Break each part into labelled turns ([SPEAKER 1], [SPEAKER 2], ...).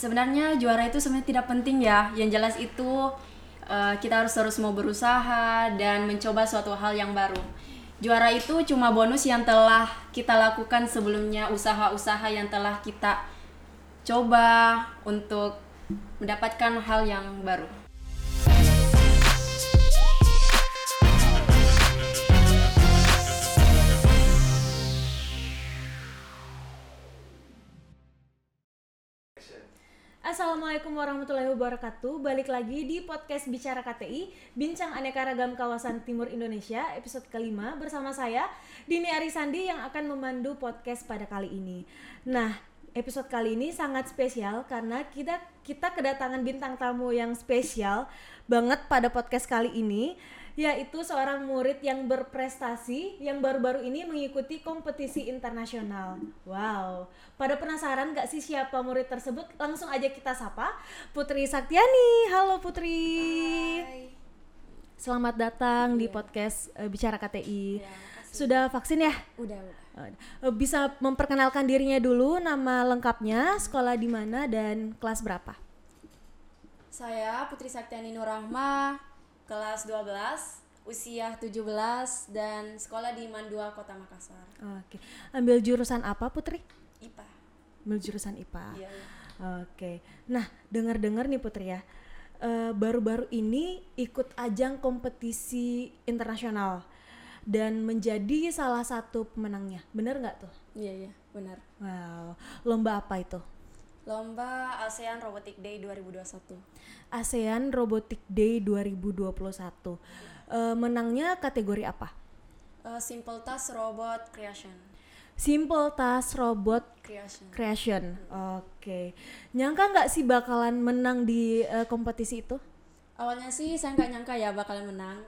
[SPEAKER 1] sebenarnya juara itu sebenarnya tidak penting ya. Yang jelas itu uh, kita harus terus mau berusaha dan mencoba suatu hal yang baru. Juara itu cuma bonus yang telah kita lakukan sebelumnya, usaha-usaha yang telah kita coba untuk mendapatkan hal yang baru.
[SPEAKER 2] Assalamualaikum warahmatullahi wabarakatuh. Balik lagi di podcast Bicara KTI, Bincang Aneka Ragam Kawasan Timur Indonesia, episode kelima bersama saya Dini Arisandi yang akan memandu podcast pada kali ini. Nah, episode kali ini sangat spesial karena kita kita kedatangan bintang tamu yang spesial banget pada podcast kali ini yaitu seorang murid yang berprestasi yang baru-baru ini mengikuti kompetisi internasional. Wow, pada penasaran gak sih siapa murid tersebut? Langsung aja kita sapa Putri Saktiani. Halo Putri.
[SPEAKER 1] Hai.
[SPEAKER 2] Selamat datang di
[SPEAKER 1] Iya.
[SPEAKER 2] podcast eh, Bicara KTI.
[SPEAKER 1] Makasih.
[SPEAKER 2] Sudah vaksin ya?
[SPEAKER 1] Udah.
[SPEAKER 2] Eh, bisa memperkenalkan dirinya dulu, nama lengkapnya, sekolah di mana dan kelas berapa?
[SPEAKER 1] Saya Putri Saktiani Nurahma, kelas 12, usia 17 dan sekolah di Mandua Kota Makassar.
[SPEAKER 2] Oke. Ambil jurusan apa Putri?
[SPEAKER 1] IPA.
[SPEAKER 2] Ambil jurusan IPA.
[SPEAKER 1] Iya, iya.
[SPEAKER 2] Oke. Nah, dengar-dengar nih Putri ya. eh, baru-baru ini ikut ajang kompetisi internasional dan menjadi salah satu pemenangnya. Bener nggak tuh?
[SPEAKER 1] Iya, iya, benar.
[SPEAKER 2] Wow. Lomba apa itu?
[SPEAKER 1] Lomba ASEAN Robotic Day 2021.
[SPEAKER 2] ASEAN Robotic Day 2021. Eh, menangnya kategori apa?
[SPEAKER 1] Eh, simple Task Robot Creation.
[SPEAKER 2] Simple Task Robot
[SPEAKER 1] Creation.
[SPEAKER 2] Creation. Oke. Nyangka nggak sih bakalan menang di eh, kompetisi itu?
[SPEAKER 1] Awalnya sih saya nggak nyangka ya bakalan menang.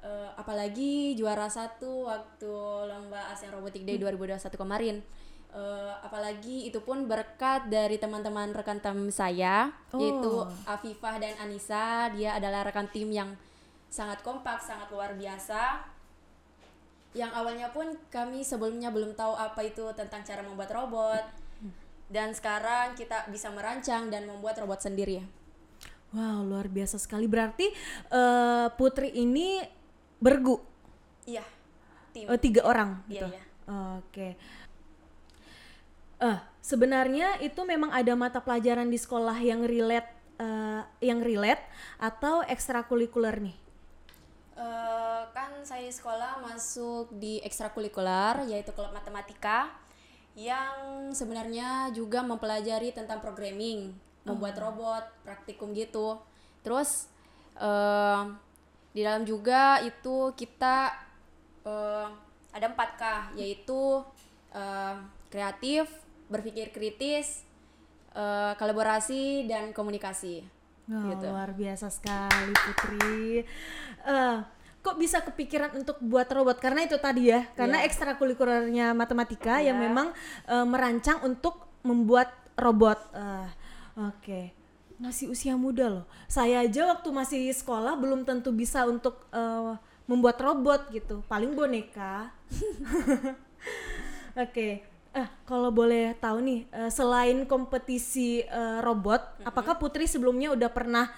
[SPEAKER 1] Eh, apalagi juara satu waktu lomba ASEAN Robotic Day 2021 kemarin. Eh, apalagi itu pun berkat dari teman-teman rekan tim saya yaitu
[SPEAKER 2] Oh.
[SPEAKER 1] Afifah dan Anissa. Dia adalah rekan tim yang sangat kompak, sangat luar biasa. Yang awalnya pun kami sebelumnya belum tahu apa itu tentang cara membuat robot. Dan sekarang kita bisa merancang dan membuat robot sendiri ya.
[SPEAKER 2] Wow, luar biasa sekali. Berarti eh, Putri ini bergu
[SPEAKER 1] Iya. Tim.
[SPEAKER 2] eh, tiga orang
[SPEAKER 1] Iya,
[SPEAKER 2] gitu.
[SPEAKER 1] iya.
[SPEAKER 2] Oke. Eh, sebenarnya itu memang ada mata pelajaran di sekolah yang relate eh, yang relate atau ekstrakurikuler nih.
[SPEAKER 1] Eh, kan saya di sekolah masuk di ekstrakurikuler yaitu klub matematika yang sebenarnya juga mempelajari tentang programming, membuat robot, praktikum gitu. Terus eh, di dalam juga itu kita eh, ada 4K yaitu eh, kreatif, berpikir kritis, eh, kolaborasi dan komunikasi.
[SPEAKER 2] Wah,
[SPEAKER 1] Gitu.
[SPEAKER 2] luar biasa sekali Putri. Eh, kok bisa kepikiran untuk buat robot? Karena itu tadi ya, karena
[SPEAKER 1] Iya.
[SPEAKER 2] ekstrakurikulernya matematika yang
[SPEAKER 1] Iya.
[SPEAKER 2] memang eh, merancang untuk membuat robot. Eh, Oke, masih usia muda loh. Saya aja waktu masih sekolah belum tentu bisa untuk eh, membuat robot gitu. Paling boneka. Oke. Eh, kalau boleh tahu nih, eh, selain kompetisi eh, robot, apakah Putri sebelumnya udah pernah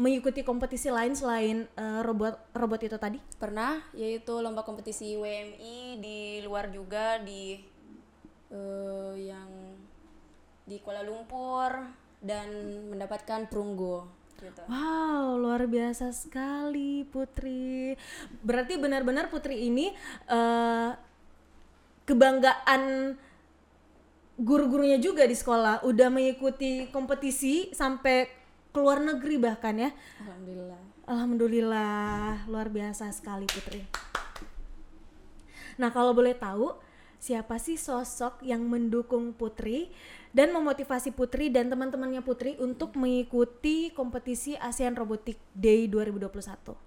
[SPEAKER 2] mengikuti kompetisi lain selain eh, robot robot itu tadi?
[SPEAKER 1] Pernah, yaitu lomba kompetisi WMI di luar juga di eh, yang di Kuala Lumpur dan mendapatkan perunggu gitu.
[SPEAKER 2] Wow, luar biasa sekali Putri. Berarti benar-benar Putri ini eh, kebanggaan guru-gurunya juga di sekolah. Udah mengikuti kompetisi sampai ke luar negeri bahkan ya.
[SPEAKER 1] Alhamdulillah.
[SPEAKER 2] Alhamdulillah, luar biasa sekali Putri. Nah, kalau boleh tahu, siapa sih sosok yang mendukung Putri dan memotivasi Putri dan teman-temannya Putri untuk mengikuti kompetisi ASEAN Robotic Day 2021?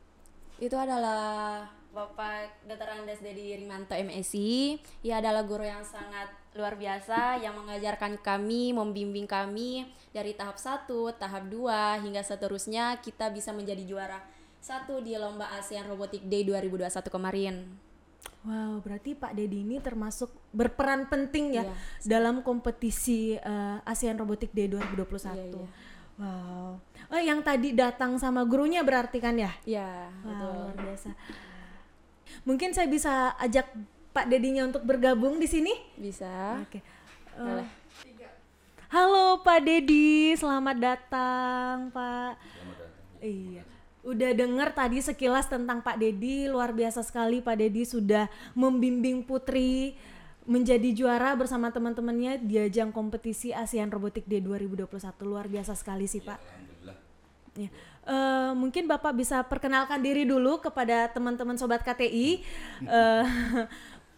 [SPEAKER 1] Itu adalah Bapak Dr. Andes Dedi Rimanto MSI. Ia adalah guru yang sangat luar biasa yang mengajarkan kami, membimbing kami dari tahap 1, tahap 2 hingga seterusnya kita bisa menjadi juara satu di lomba ASEAN Robotic Day 2021 kemarin.
[SPEAKER 2] Wow, berarti Pak Dedi ini termasuk berperan penting ya
[SPEAKER 1] Iya.
[SPEAKER 2] dalam kompetisi eh, ASEAN Robotic Day 2021.
[SPEAKER 1] Iya, iya.
[SPEAKER 2] Wow. Oh, yang tadi datang sama gurunya berarti kan ya?
[SPEAKER 1] Ya,
[SPEAKER 2] Wow, luar biasa. Mungkin saya bisa ajak Pak Dedinya untuk bergabung di sini?
[SPEAKER 1] Bisa.
[SPEAKER 2] Oke. Eh,
[SPEAKER 1] Boleh.
[SPEAKER 2] halo Pak Dedi, selamat datang Pak. Iya. Udah dengar tadi sekilas tentang Pak Dedi, luar biasa sekali Pak Dedi sudah membimbing Putri menjadi juara bersama teman-temannya di ajang kompetisi ASEAN Robotic Day 2021. Luar biasa sekali sih Pak.
[SPEAKER 3] Alhamdulillah.
[SPEAKER 2] Ya. Eh, mungkin Bapak bisa perkenalkan diri dulu kepada teman-teman sobat KTI. Eh,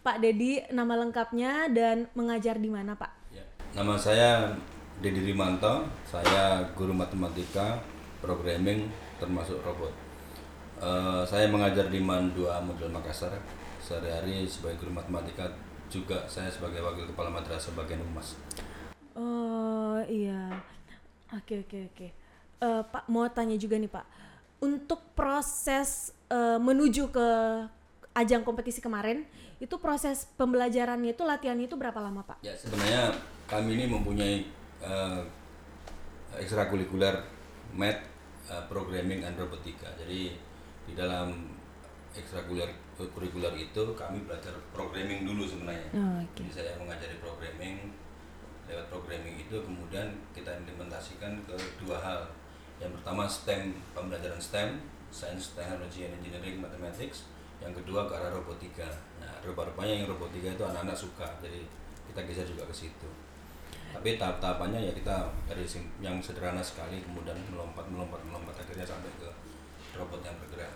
[SPEAKER 2] Pak Dedi nama lengkapnya dan mengajar di mana Pak?
[SPEAKER 3] Ya. Nama saya Dedi Rimanto, saya guru matematika, programming, termasuk robot. Eh, saya mengajar di MAN 2 Model Makassar. Sehari-hari sebagai guru matematika, juga saya sebagai wakil kepala madrasah bagian humas.
[SPEAKER 2] Oh iya, oke oke oke. Eh, Pak mau tanya juga nih Pak, untuk proses eh, menuju ke ajang kompetisi kemarin, itu proses pembelajarannya itu latihannya itu berapa lama Pak?
[SPEAKER 3] Ya sebenarnya kami ini mempunyai eh, ekstrakurikuler math, eh, programming, dan robotika. Jadi di dalam ekstrakurikuler kurikuler itu kami belajar programming dulu sebenarnya.
[SPEAKER 2] Oh, oke.
[SPEAKER 3] Jadi saya mengajari programming lewat programming itu kemudian kita implementasikan ke dua hal. Yang pertama STEM pembelajaran STEM, Science, Technology, and Engineering, Mathematics. Yang kedua ke arah robotika. Nah, rupa-rupanya yang robotika itu anak-anak suka, jadi kita geser juga ke situ. Tapi tahap-tahapannya ya kita dari yang sederhana sekali kemudian melompat, melompat, melompat akhirnya sampai ke robot yang bergerak.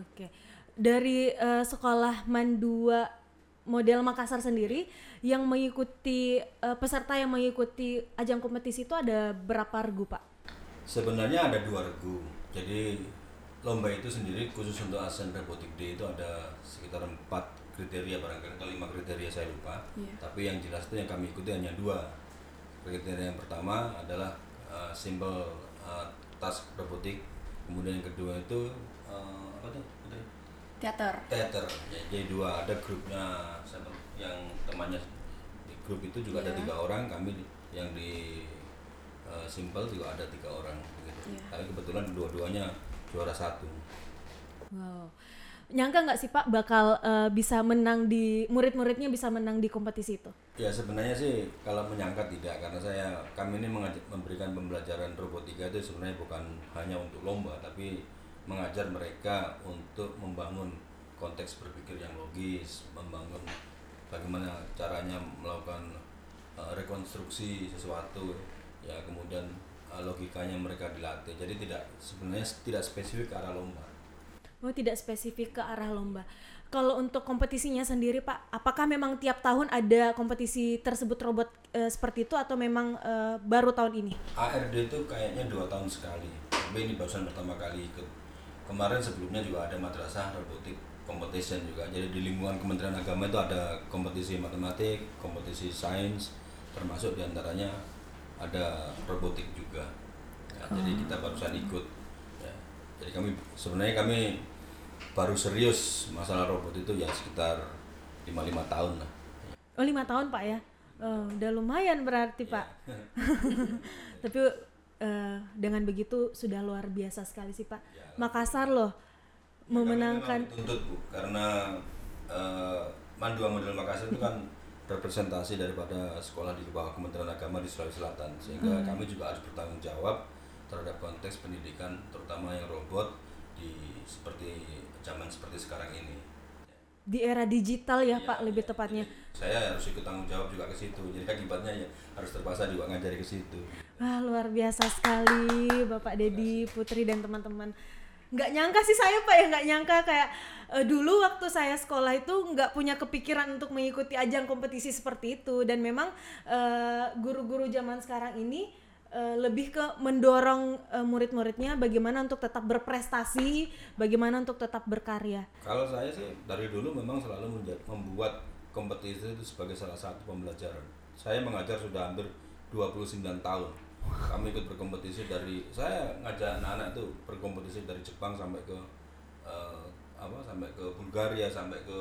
[SPEAKER 2] Oke. Dari eh, sekolah MAN 2 model Makassar sendiri yang mengikuti eh, peserta yang mengikuti ajang kompetisi itu ada berapa regu Pak?
[SPEAKER 3] Sebenarnya ada dua regu. Jadi lomba itu sendiri khusus untuk ASEAN Robotic Day itu ada sekitar empat kriteria barangkali atau lima kriteria saya lupa.
[SPEAKER 1] Iya.
[SPEAKER 3] Tapi yang jelas itu yang kami ikuti hanya dua. Kriteria yang pertama adalah uh, simple uh, task robotik. Kemudian yang kedua itu uh, apa tuh?
[SPEAKER 1] Teater.
[SPEAKER 3] Teater. Ya, jadi dua ada grupnya yang temannya di grup itu juga ada
[SPEAKER 1] Iya.
[SPEAKER 3] tiga orang. Kami yang di simple juga ada tiga orang. Gitu.
[SPEAKER 1] Iya.
[SPEAKER 3] Tapi kebetulan dua-duanya juara satu.
[SPEAKER 2] Wow. Nyangka nggak sih Pak bakal eh, bisa menang di murid-muridnya bisa menang di kompetisi itu?
[SPEAKER 3] Ya sebenarnya sih kalau menyangka tidak karena saya kami ini mengaj- memberikan pembelajaran robotika itu sebenarnya bukan hanya untuk lomba tapi mengajar mereka untuk membangun konteks berpikir yang logis, membangun bagaimana caranya melakukan uh, rekonstruksi sesuatu ya kemudian uh, logikanya mereka dilatih. Jadi tidak sebenarnya tidak spesifik ke arah lomba.
[SPEAKER 2] Oh tidak spesifik ke arah lomba. Kalau untuk kompetisinya sendiri Pak, apakah memang tiap tahun ada kompetisi tersebut robot eh, seperti itu atau memang eh, baru tahun ini?
[SPEAKER 3] ARD itu kayaknya dua tahun sekali. Tapi ini barusan pertama kali ikut. Kemarin sebelumnya juga ada madrasah robotik competition juga. Jadi di lingkungan Kementerian Agama itu ada kompetisi matematik, kompetisi sains, termasuk di antaranya ada robotik juga. Ya, Jadi kita barusan ikut. Ya. Jadi kami sebenarnya kami baru serius masalah robot itu ya sekitar 5-5 tahun lah.
[SPEAKER 2] Oh lima tahun Pak ya? Oh, udah lumayan berarti Pak. Tapi eh, dengan begitu sudah luar biasa sekali sih Pak. Makassar loh memenangkan.
[SPEAKER 3] Kami memang dituntut bu karena eh, Mandua Model Makassar itu kan representasi daripada sekolah di bawah Kementerian Agama di Sulawesi Selatan sehingga kami juga harus bertanggung jawab terhadap konteks pendidikan terutama yang robot di seperti zaman seperti sekarang ini.
[SPEAKER 2] di era digital ya
[SPEAKER 3] Iya,
[SPEAKER 2] Pak lebih
[SPEAKER 3] iya.
[SPEAKER 2] tepatnya.
[SPEAKER 3] Saya harus ikut tanggung jawab juga ke situ. Jadi akibatnya ya harus terpaksa juga ngajari ke situ.
[SPEAKER 2] Wah luar biasa sekali Bapak Dedi, Putri dan teman-teman. Nggak nyangka sih saya Pak ya nggak nyangka kayak eh, dulu waktu saya sekolah itu nggak punya kepikiran untuk mengikuti ajang kompetisi seperti itu dan memang eh, guru-guru zaman sekarang ini eh, lebih ke mendorong eh, murid-muridnya bagaimana untuk tetap berprestasi, bagaimana untuk tetap berkarya.
[SPEAKER 3] Kalau saya sih dari dulu memang selalu membuat kompetisi itu sebagai salah satu pembelajaran. Saya mengajar sudah hampir 29 tahun. Kami ikut berkompetisi dari saya ngajak anak-anak itu berkompetisi dari Jepang sampai ke eh, apa sampai ke Bulgaria sampai ke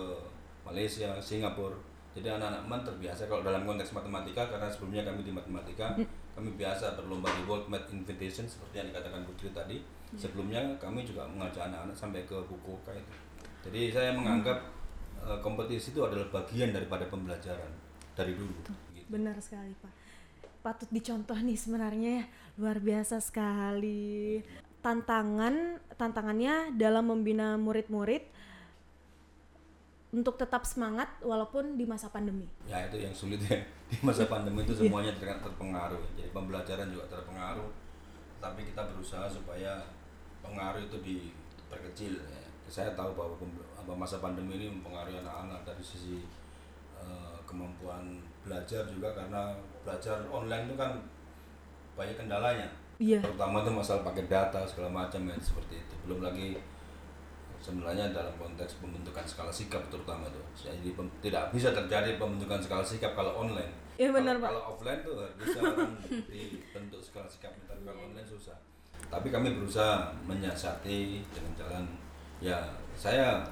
[SPEAKER 3] Malaysia Singapura. Jadi anak-anak MAN terbiasa kalau dalam konteks matematika karena sebelumnya kami di matematika kami biasa berlomba di World Math Invitation seperti yang dikatakan Putri tadi. Sebelumnya kami juga mengajak anak-anak sampai ke Fukuoka itu. Jadi saya menganggap eh, kompetisi itu adalah bagian daripada pembelajaran dari dulu. Gitu.
[SPEAKER 2] Benar sekali Pak. Patut dicontoh nih sebenarnya ya. luar biasa sekali. Tantangan tantangannya dalam membina murid-murid untuk tetap semangat walaupun di masa pandemi.
[SPEAKER 3] ya itu yang sulit ya di masa pandemi itu semuanya ter- terpengaruh jadi pembelajaran juga terpengaruh tapi kita berusaha supaya pengaruh itu diperkecil ya. saya tahu bahwa masa pandemi ini mempengaruhi anak-anak dari sisi eh, kemampuan belajar juga karena belajar online itu kan banyak kendalanya.
[SPEAKER 2] Iya.
[SPEAKER 3] terutama itu masalah pakai data segala macam ya seperti itu. Belum lagi sebenarnya dalam konteks pembentukan skala sikap terutama itu. Jadi pem- tidak bisa terjadi pembentukan skala sikap kalau online.
[SPEAKER 2] Iya, benar,
[SPEAKER 3] kalau,
[SPEAKER 2] Pak.
[SPEAKER 3] kalau offline tuh bisa dibentuk skala sikap tapi kalau online susah. Tapi kami berusaha menyiasati dengan jalan. Ya saya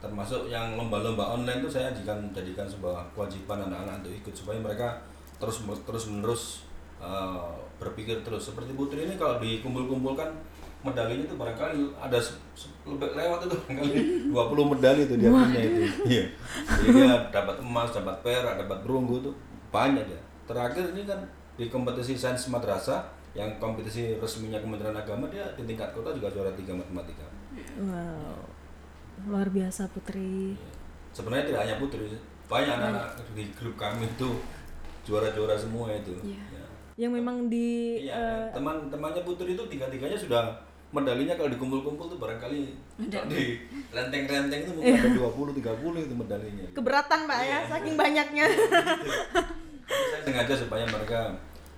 [SPEAKER 3] termasuk yang lomba-lomba online itu saya jadikan jadikan sebuah kewajiban anak-anak untuk ikut supaya mereka terus terus menerus uh, berpikir terus. Seperti Putri ini kalau dikumpul-kumpulkan medalinya itu barangkali ada lebih lewat itu barangkali. 20 medali itu dia punya itu. Iya. Jadi dia dapat emas dapat perak dapat perunggu itu banyak dia. Terakhir ini kan di kompetisi sains madrasah yang kompetisi resminya Kementerian Agama dia di tingkat kota juga juara tiga matematika.
[SPEAKER 2] Wow. Luar biasa Putri.
[SPEAKER 3] sebenarnya tidak hanya Putri banyak anak-anak di grup kami itu juara-juara semua itu
[SPEAKER 1] Iya.
[SPEAKER 3] Ya.
[SPEAKER 2] Yang memang di
[SPEAKER 3] Iya,
[SPEAKER 2] eh,
[SPEAKER 3] teman-temannya Putri itu tiga-tiganya sudah medalinya kalau dikumpul-kumpul tuh barangkali di renteng-renteng itu mungkin ada 20 30 itu medalinya.
[SPEAKER 2] keberatan Pak ya saking banyaknya.
[SPEAKER 3] Saya sengaja supaya mereka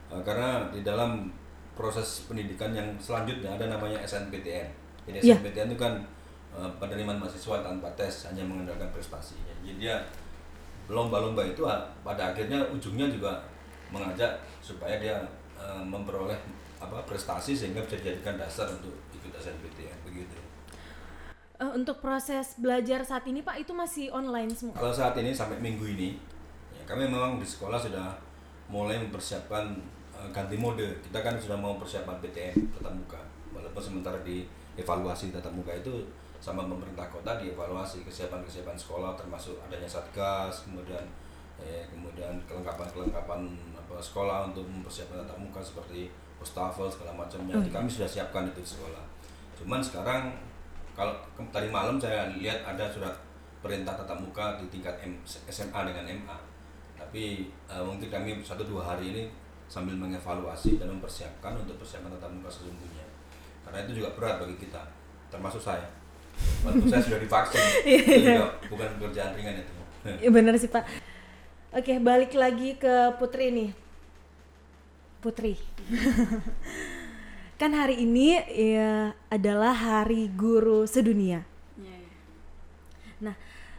[SPEAKER 3] eh, karena di dalam proses pendidikan yang selanjutnya ada namanya SNPTN. Jadi
[SPEAKER 2] Iya.
[SPEAKER 3] SNPTN itu kan penerimaan mahasiswa tanpa tes hanya mengandalkan prestasi. Jadi dia lomba-lomba itu ah, pada akhirnya ujungnya juga mengajak supaya dia eh, memperoleh apa prestasi sehingga bisa dijadikan dasar untuk ikut SNPTN begitu.
[SPEAKER 2] Eh, untuk proses belajar saat ini Pak itu masih online semua.
[SPEAKER 3] Kalau saat ini sampai minggu ini, ya, kami memang di sekolah sudah mulai mempersiapkan eh, ganti mode. Kita kan sudah mau persiapan PTN tatap muka. Walaupun sementara di evaluasi tatap muka itu sama pemerintah kota dievaluasi kesiapan-kesiapan sekolah termasuk adanya satgas, kemudian eh, kemudian kelengkapan-kelengkapan apa sekolah untuk mempersiapkan tatap muka seperti wastafel segala macamnya.
[SPEAKER 2] Oh,
[SPEAKER 3] Kami sudah siapkan itu di sekolah. Cuman sekarang kalau tadi malam saya lihat ada surat perintah tatap muka di tingkat M, SMA dengan MA. Tapi eh, mungkin kami satu dua hari ini sambil mengevaluasi dan mempersiapkan untuk persiapan tatap muka sesungguhnya. Karena itu juga berat bagi kita, termasuk saya. Walaupun saya sudah divaksin, itu juga bukan pekerjaan ringan itu.
[SPEAKER 2] Iya benar sih Pak. Oke balik lagi ke Putri nih. Putri. kan hari ini ya adalah Hari Guru Sedunia.
[SPEAKER 1] Iya, iya.
[SPEAKER 2] Nah,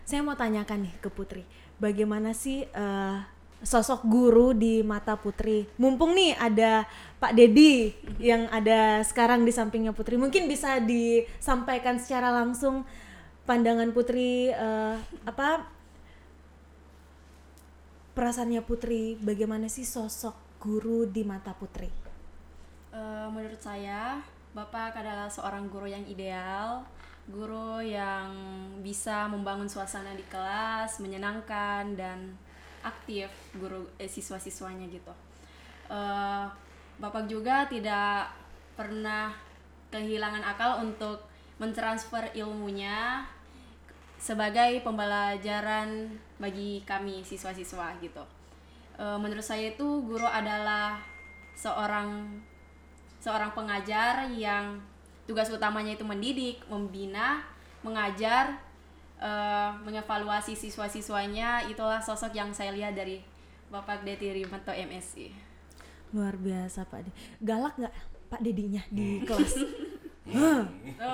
[SPEAKER 2] saya mau tanyakan nih ke Putri, bagaimana sih eh, sosok guru di mata Putri? Mumpung nih ada Pak Dedi yang ada sekarang di sampingnya Putri, mungkin bisa disampaikan secara langsung pandangan Putri eh, apa perasaannya Putri, bagaimana sih sosok guru di mata Putri?
[SPEAKER 1] Eh, menurut saya, Bapak adalah seorang guru yang ideal, guru yang bisa membangun suasana di kelas, menyenangkan dan aktif guru eh, siswa-siswanya gitu. Eh, Bapak juga tidak pernah kehilangan akal untuk mentransfer ilmunya sebagai pembelajaran bagi kami siswa-siswa gitu. Eh, menurut saya itu guru adalah seorang seorang pengajar yang tugas utamanya itu mendidik, membina, mengajar, eh, mengevaluasi siswa-siswanya. Itulah sosok yang saya lihat dari Bapak Deti Rimanto MSI.
[SPEAKER 2] Luar biasa Pak Dedi. Galak nggak Pak Dedinya di kelas? Hah.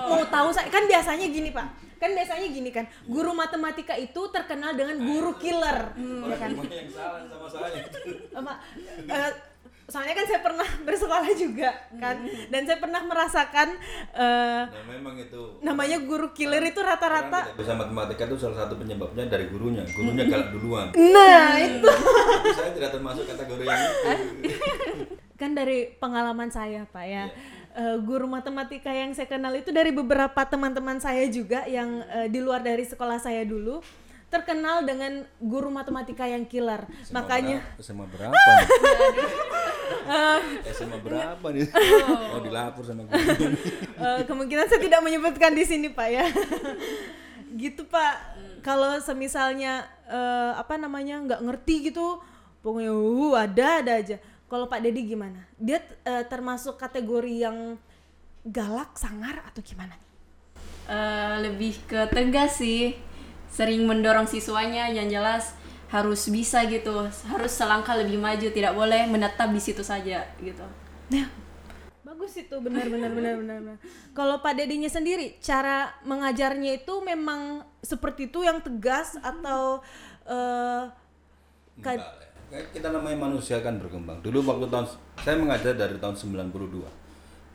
[SPEAKER 2] Mau tahu saya kan biasanya gini Pak. Kan biasanya gini kan. Guru matematika itu terkenal dengan guru killer. Ya kan?
[SPEAKER 3] Yang salah sama saya itu.
[SPEAKER 2] Eh, soalnya kan saya pernah bersekolah juga kan dan saya pernah merasakan eh,
[SPEAKER 3] Nah memang itu
[SPEAKER 2] namanya guru killer itu rata-rata
[SPEAKER 3] bisa matematika itu salah satu penyebabnya dari gurunya. Gurunya galak duluan.
[SPEAKER 2] nah itu
[SPEAKER 3] Tapi saya tidak termasuk kategori yang itu.
[SPEAKER 2] kan dari pengalaman saya pak ya
[SPEAKER 3] Iya.
[SPEAKER 2] eh, guru matematika yang saya kenal itu dari beberapa teman-teman saya juga yang eh, di luar dari sekolah saya dulu terkenal dengan guru matematika yang killer
[SPEAKER 3] SMA
[SPEAKER 2] makanya
[SPEAKER 3] berapa? SMA berapa nih? SMA berapa nih? Oh dilapor sama gurunya.
[SPEAKER 2] Eh, kemungkinan saya tidak menyebutkan di sini pak ya gitu pak kalau semisalnya eh, apa namanya nggak ngerti gitu pokoknya uh, ada ada aja kalau pak Dedi gimana dia eh, termasuk kategori yang galak sangar atau gimana nih
[SPEAKER 1] Eh, lebih ke tegas sih sering mendorong siswanya yang jelas harus bisa gitu harus selangkah lebih maju tidak boleh menetap di situ saja gitu
[SPEAKER 2] Nah, bagus itu benar benar benar benar. benar. Kalau Pak Dedinya sendiri, cara mengajarnya itu memang seperti itu yang tegas atau eh,
[SPEAKER 3] Enggak, ya. kita namanya manusia kan berkembang. Dulu waktu tahun saya mengajar dari tahun 92.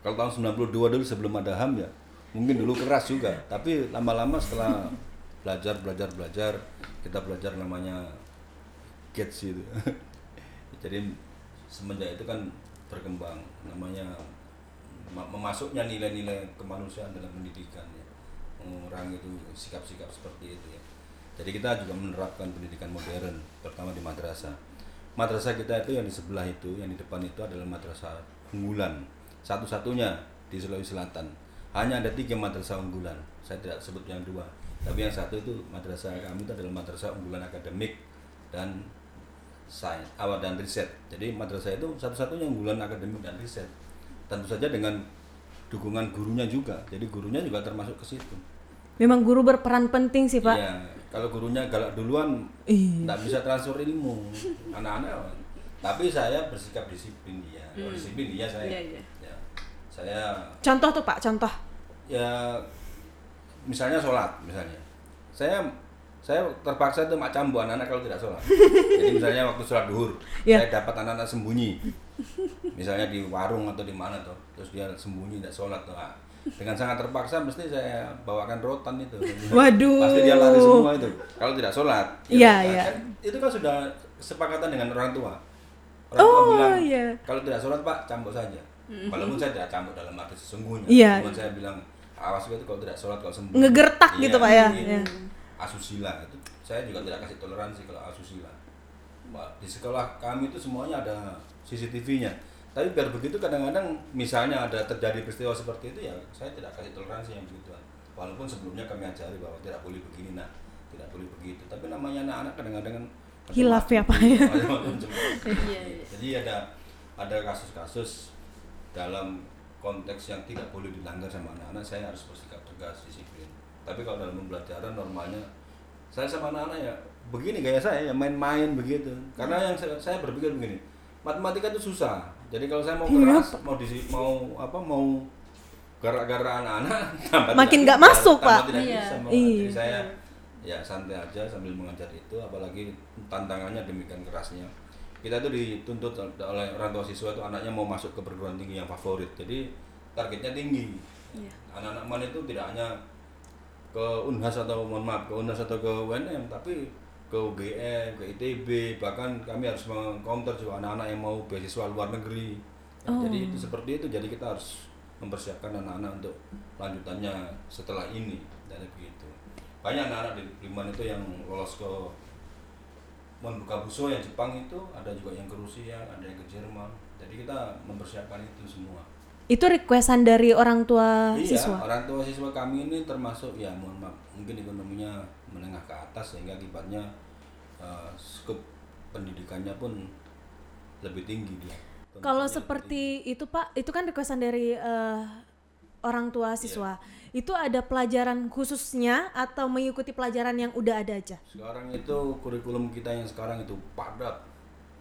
[SPEAKER 3] Kalau tahun 92 dulu sebelum ada HAM ya, mungkin dulu keras juga, tapi lama-lama setelah belajar belajar belajar, kita belajar namanya gates itu. Jadi semenjak itu kan berkembang namanya ma- memasuknya nilai-nilai kemanusiaan dalam pendidikan ya. Mengurangi itu sikap-sikap seperti itu ya. Jadi kita juga menerapkan pendidikan modern, pertama di madrasah. Madrasah kita itu yang di sebelah itu, yang di depan itu adalah madrasah unggulan, satu-satunya di Sulawesi Selatan. Hanya ada tiga madrasah unggulan, saya tidak sebut yang dua. Tapi yang satu itu madrasah kami itu adalah madrasah unggulan akademik dan sains, awal dan riset. Jadi madrasah itu satu-satunya unggulan akademik dan riset. Tentu saja dengan dukungan gurunya juga. Jadi gurunya juga termasuk ke situ.
[SPEAKER 2] memang guru berperan penting sih Pak.
[SPEAKER 3] Iya, kalau gurunya galak duluan, nggak bisa transfer ilmu anak-anak. Tapi saya bersikap disiplin dia, Kalau disiplin dia saya.
[SPEAKER 1] Iya, iya.
[SPEAKER 3] Ya, saya
[SPEAKER 2] Contoh tuh Pak, contoh.
[SPEAKER 3] ya misalnya sholat misalnya, saya saya terpaksa tuh mak cambu anak-anak kalau tidak sholat. Jadi misalnya waktu sholat duhur,
[SPEAKER 2] Iya.
[SPEAKER 3] saya dapat anak-anak sembunyi, misalnya di warung atau di mana tuh, terus dia sembunyi tidak sholat tuh. ah. Dengan sangat terpaksa mesti saya bawakan rotan itu.
[SPEAKER 2] Waduh.
[SPEAKER 3] Pasti dia lari semua itu. Kalau tidak sholat. ya
[SPEAKER 2] Iya,
[SPEAKER 3] kan,
[SPEAKER 2] iya.
[SPEAKER 3] kan itu kan sudah kesepakatan dengan orang tua. Orang tua
[SPEAKER 2] Oh,
[SPEAKER 3] bilang
[SPEAKER 2] iya.
[SPEAKER 3] kalau tidak sholat pak cambuk saja. Walaupun saya tidak cambuk dalam arti sesungguhnya.
[SPEAKER 2] Iya.
[SPEAKER 3] Cuma saya bilang awas itu kalau tidak sholat kalau sembunyi.
[SPEAKER 2] Ngegertak gitu, Pak, ya?
[SPEAKER 3] iya.
[SPEAKER 2] Iya.
[SPEAKER 3] Asusila itu saya juga tidak kasih toleransi kalau asusila. Di sekolah kami itu semuanya ada CCTV-nya. Tapi biar begitu kadang-kadang misalnya ada terjadi peristiwa seperti itu ya saya tidak kasih toleransi yang begituan. Walaupun sebelumnya kami ajari bahwa tidak boleh begini nah, tidak boleh begitu. Tapi namanya anak-anak kadang-kadang
[SPEAKER 2] Hilaf ya, Pak, ya?
[SPEAKER 1] Iya, iya.
[SPEAKER 3] Jadi ada ada kasus-kasus dalam konteks yang tidak boleh dilanggar sama anak-anak saya harus bersikap tegas disiplin. Tapi kalau dalam pembelajaran normalnya saya sama anak-anak ya begini gaya saya ya main-main begitu. Karena yang saya, saya berpikir begini, matematika itu susah. Jadi kalau saya mau
[SPEAKER 2] Iya,
[SPEAKER 3] keras, mau disi, mau apa mau gara-gara anak-anak
[SPEAKER 2] Makin nggak masuk, Pak.
[SPEAKER 3] Tidak
[SPEAKER 1] Iya.
[SPEAKER 3] bisa.
[SPEAKER 2] Iya.
[SPEAKER 3] Jadi saya ya santai aja sambil mengajar itu apalagi tantangannya demikian kerasnya kita tuh dituntut oleh orang tua siswa itu anaknya mau masuk ke perguruan tinggi yang favorit jadi targetnya tinggi
[SPEAKER 1] Iya.
[SPEAKER 3] anak-anak man itu tidak hanya ke Unhas atau mohon maaf ke Unhas atau ke UNM tapi ke UGM, ke ITB bahkan kami harus mengcounter juga anak-anak yang mau beasiswa luar negeri. Ya, jadi itu seperti itu jadi kita harus mempersiapkan anak-anak untuk lanjutannya setelah ini dan begitu. Banyak anak-anak di Liman itu yang lolos ke membuka buso yang Jepang itu ada juga yang ke Rusia ada yang ke Jerman. Jadi kita mempersiapkan itu semua
[SPEAKER 2] Itu requestan dari orang tua
[SPEAKER 3] iya
[SPEAKER 2] siswa.
[SPEAKER 3] orang tua siswa kami ini termasuk ya mohon maaf mungkin ekonominya menengah ke atas sehingga akibatnya eh, skup pendidikannya pun lebih tinggi dia
[SPEAKER 2] Kalau seperti itu Pak, itu kan requestan dari eh, orang tua siswa. Itu ada pelajaran khususnya atau mengikuti pelajaran yang udah ada aja?
[SPEAKER 3] Sekarang itu kurikulum kita yang sekarang itu padat.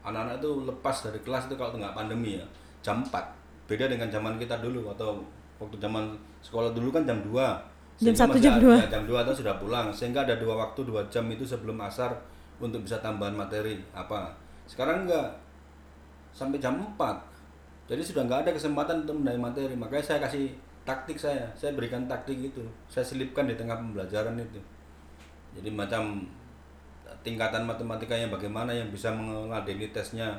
[SPEAKER 3] Anak-anak itu lepas dari kelas itu kalau nggak pandemi ya, jam 4. Beda dengan zaman kita dulu atau waktu zaman sekolah dulu kan jam 2.
[SPEAKER 2] Jam satu, jam dua.
[SPEAKER 3] ya, jam 2 itu sudah pulang. Sehingga ada dua waktu dua jam itu sebelum asar untuk bisa tambahan materi apa. Sekarang enggak. sampai jam 4 jadi sudah nggak ada kesempatan untuk mendalami materi makanya saya kasih taktik saya saya berikan taktik itu saya selipkan di tengah pembelajaran itu jadi macam tingkatan matematikanya bagaimana yang bisa mengadeni tesnya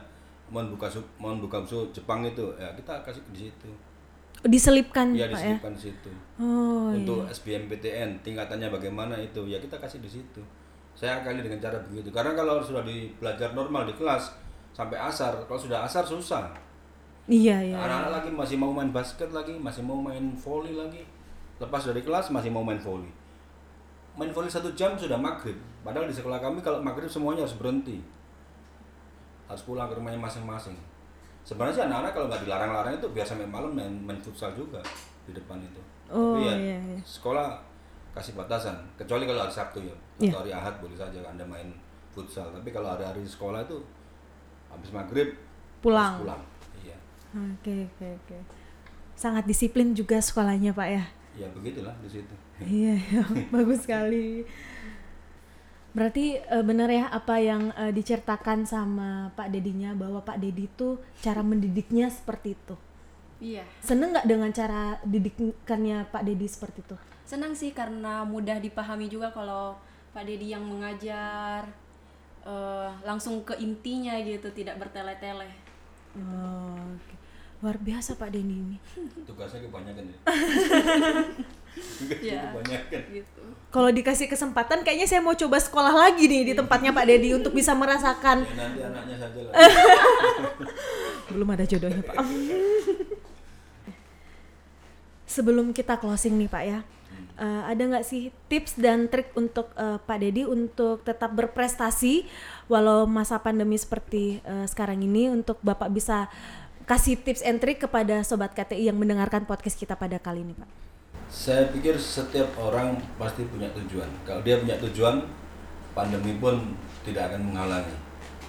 [SPEAKER 3] mohon buka su- mohon buka su Jepang itu. Ya kita kasih di situ.
[SPEAKER 2] Diselipkan
[SPEAKER 3] ya
[SPEAKER 2] Pak ya.
[SPEAKER 3] diselipkan di situ.
[SPEAKER 2] Oh
[SPEAKER 3] untuk SBMPTN tingkatannya bagaimana itu ya kita kasih di situ. Saya akali dengan cara begitu. Karena kalau sudah di belajar normal di kelas sampai asar kalau sudah asar susah.
[SPEAKER 2] Iya iya.
[SPEAKER 3] anak-anak lagi masih mau main basket lagi masih mau main volley lagi. Lepas dari kelas masih mau main volley main volley satu jam sudah maghrib. Padahal di sekolah kami kalau maghrib semuanya harus berhenti harus pulang ke rumahnya masing-masing sebenarnya sih anak-anak kalau nggak dilarang-larang itu biar sampai malam main, main futsal juga di depan itu
[SPEAKER 2] Oh,
[SPEAKER 3] tapi ya
[SPEAKER 2] iya, iya.
[SPEAKER 3] sekolah kasih batasan kecuali kalau hari Sabtu ya
[SPEAKER 2] Iya.
[SPEAKER 3] atau hari Ahad boleh saja anda main futsal tapi kalau hari-hari sekolah itu habis maghrib
[SPEAKER 2] Pulang.
[SPEAKER 3] harus pulang iya
[SPEAKER 2] Oke oke oke. Sangat disiplin juga sekolahnya Pak ya.
[SPEAKER 3] ya begitulah di situ
[SPEAKER 2] Iya, iya, bagus sekali. Berarti eh, benar ya apa yang eh, diceritakan sama Pak Dedinya bahwa Pak Dedi itu cara mendidiknya seperti itu.
[SPEAKER 1] Iya.
[SPEAKER 2] Seneng nggak dengan cara didikannya Pak Dedi seperti itu?
[SPEAKER 1] Senang sih karena mudah dipahami juga kalau Pak Dedi yang mengajar eh, langsung ke intinya gitu, tidak bertele-tele.
[SPEAKER 2] Oh, oke. Luar biasa Pak Dedi ini.
[SPEAKER 3] tugasnya kebanyakan ya
[SPEAKER 1] Iya.
[SPEAKER 3] kebanyakan
[SPEAKER 1] Gitu.
[SPEAKER 2] Kalau dikasih kesempatan kayaknya saya mau coba sekolah lagi nih di tempatnya Pak Dedi untuk bisa merasakan
[SPEAKER 3] ya nanti anaknya saja lah
[SPEAKER 2] belum ada jodohnya Pak. Sebelum kita closing nih Pak ya, eh, ada nggak sih tips dan trik untuk eh, Pak Dedi untuk tetap berprestasi walau masa pandemi seperti eh, sekarang ini untuk Bapak bisa kasih tips and trik kepada sobat KTI yang mendengarkan podcast kita pada kali ini Pak.
[SPEAKER 3] Saya pikir setiap orang pasti punya tujuan. Kalau dia punya tujuan pandemi pun tidak akan menghalangi.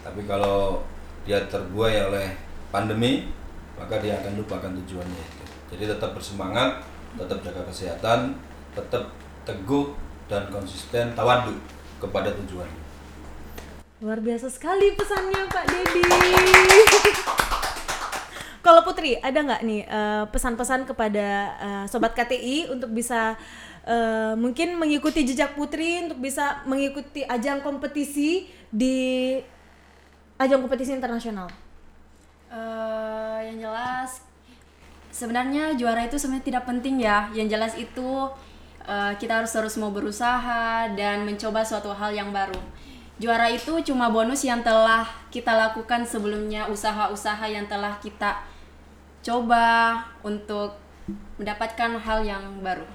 [SPEAKER 3] Tapi kalau dia terbuai oleh pandemi maka dia akan lupakan tujuannya itu. Jadi tetap bersemangat tetap jaga kesehatan tetap teguh dan konsisten tawadu kepada tujuannya
[SPEAKER 2] Luar biasa sekali pesannya Pak Dedi. Kalau Putri, ada nggak nih eh, pesan-pesan kepada eh, sobat KTI untuk bisa eh, mungkin mengikuti jejak Putri untuk bisa mengikuti ajang kompetisi di ajang kompetisi internasional?
[SPEAKER 1] Eh, yang jelas sebenarnya juara itu sebenarnya tidak penting ya. Yang jelas itu eh, kita harus terus mau berusaha dan mencoba suatu hal yang baru. Juara itu cuma bonus yang telah kita lakukan sebelumnya, usaha-usaha yang telah kita coba untuk mendapatkan hal yang baru.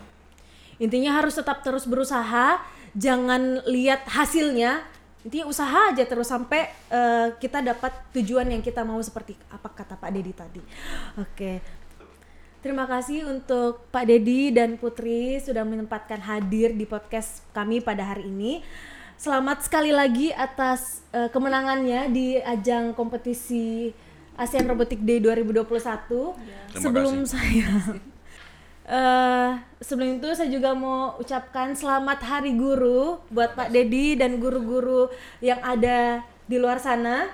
[SPEAKER 2] Intinya harus tetap terus berusaha, jangan lihat hasilnya. Intinya usaha aja terus sampai eh, kita dapat tujuan yang kita mau seperti apa kata Pak Dedi tadi. Oke. Terima kasih untuk Pak Dedi dan Putri sudah menyempatkan hadir di podcast kami pada hari ini. Selamat sekali lagi atas eh, kemenangannya di ajang kompetisi ASEAN Robotic Day 2021.
[SPEAKER 3] Terima
[SPEAKER 2] Sebelum
[SPEAKER 3] kasih.
[SPEAKER 2] saya Eh, sebelum itu saya juga mau ucapkan selamat Hari Guru buat Pak Dedi dan guru-guru yang ada di luar sana,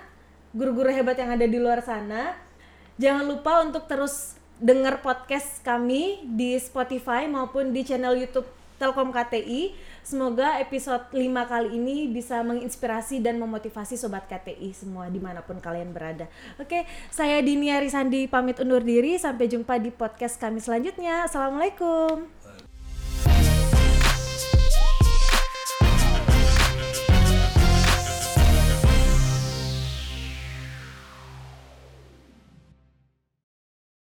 [SPEAKER 2] guru-guru hebat yang ada di luar sana. Jangan lupa untuk terus dengar podcast kami di Spotify maupun di channel YouTube Telkom KTI. Semoga episode 5 kali ini bisa menginspirasi dan memotivasi Sobat KTI semua di mana pun kalian berada. Oke, saya Dini Arisandi pamit undur diri. Sampai jumpa di podcast kami selanjutnya. Assalamualaikum.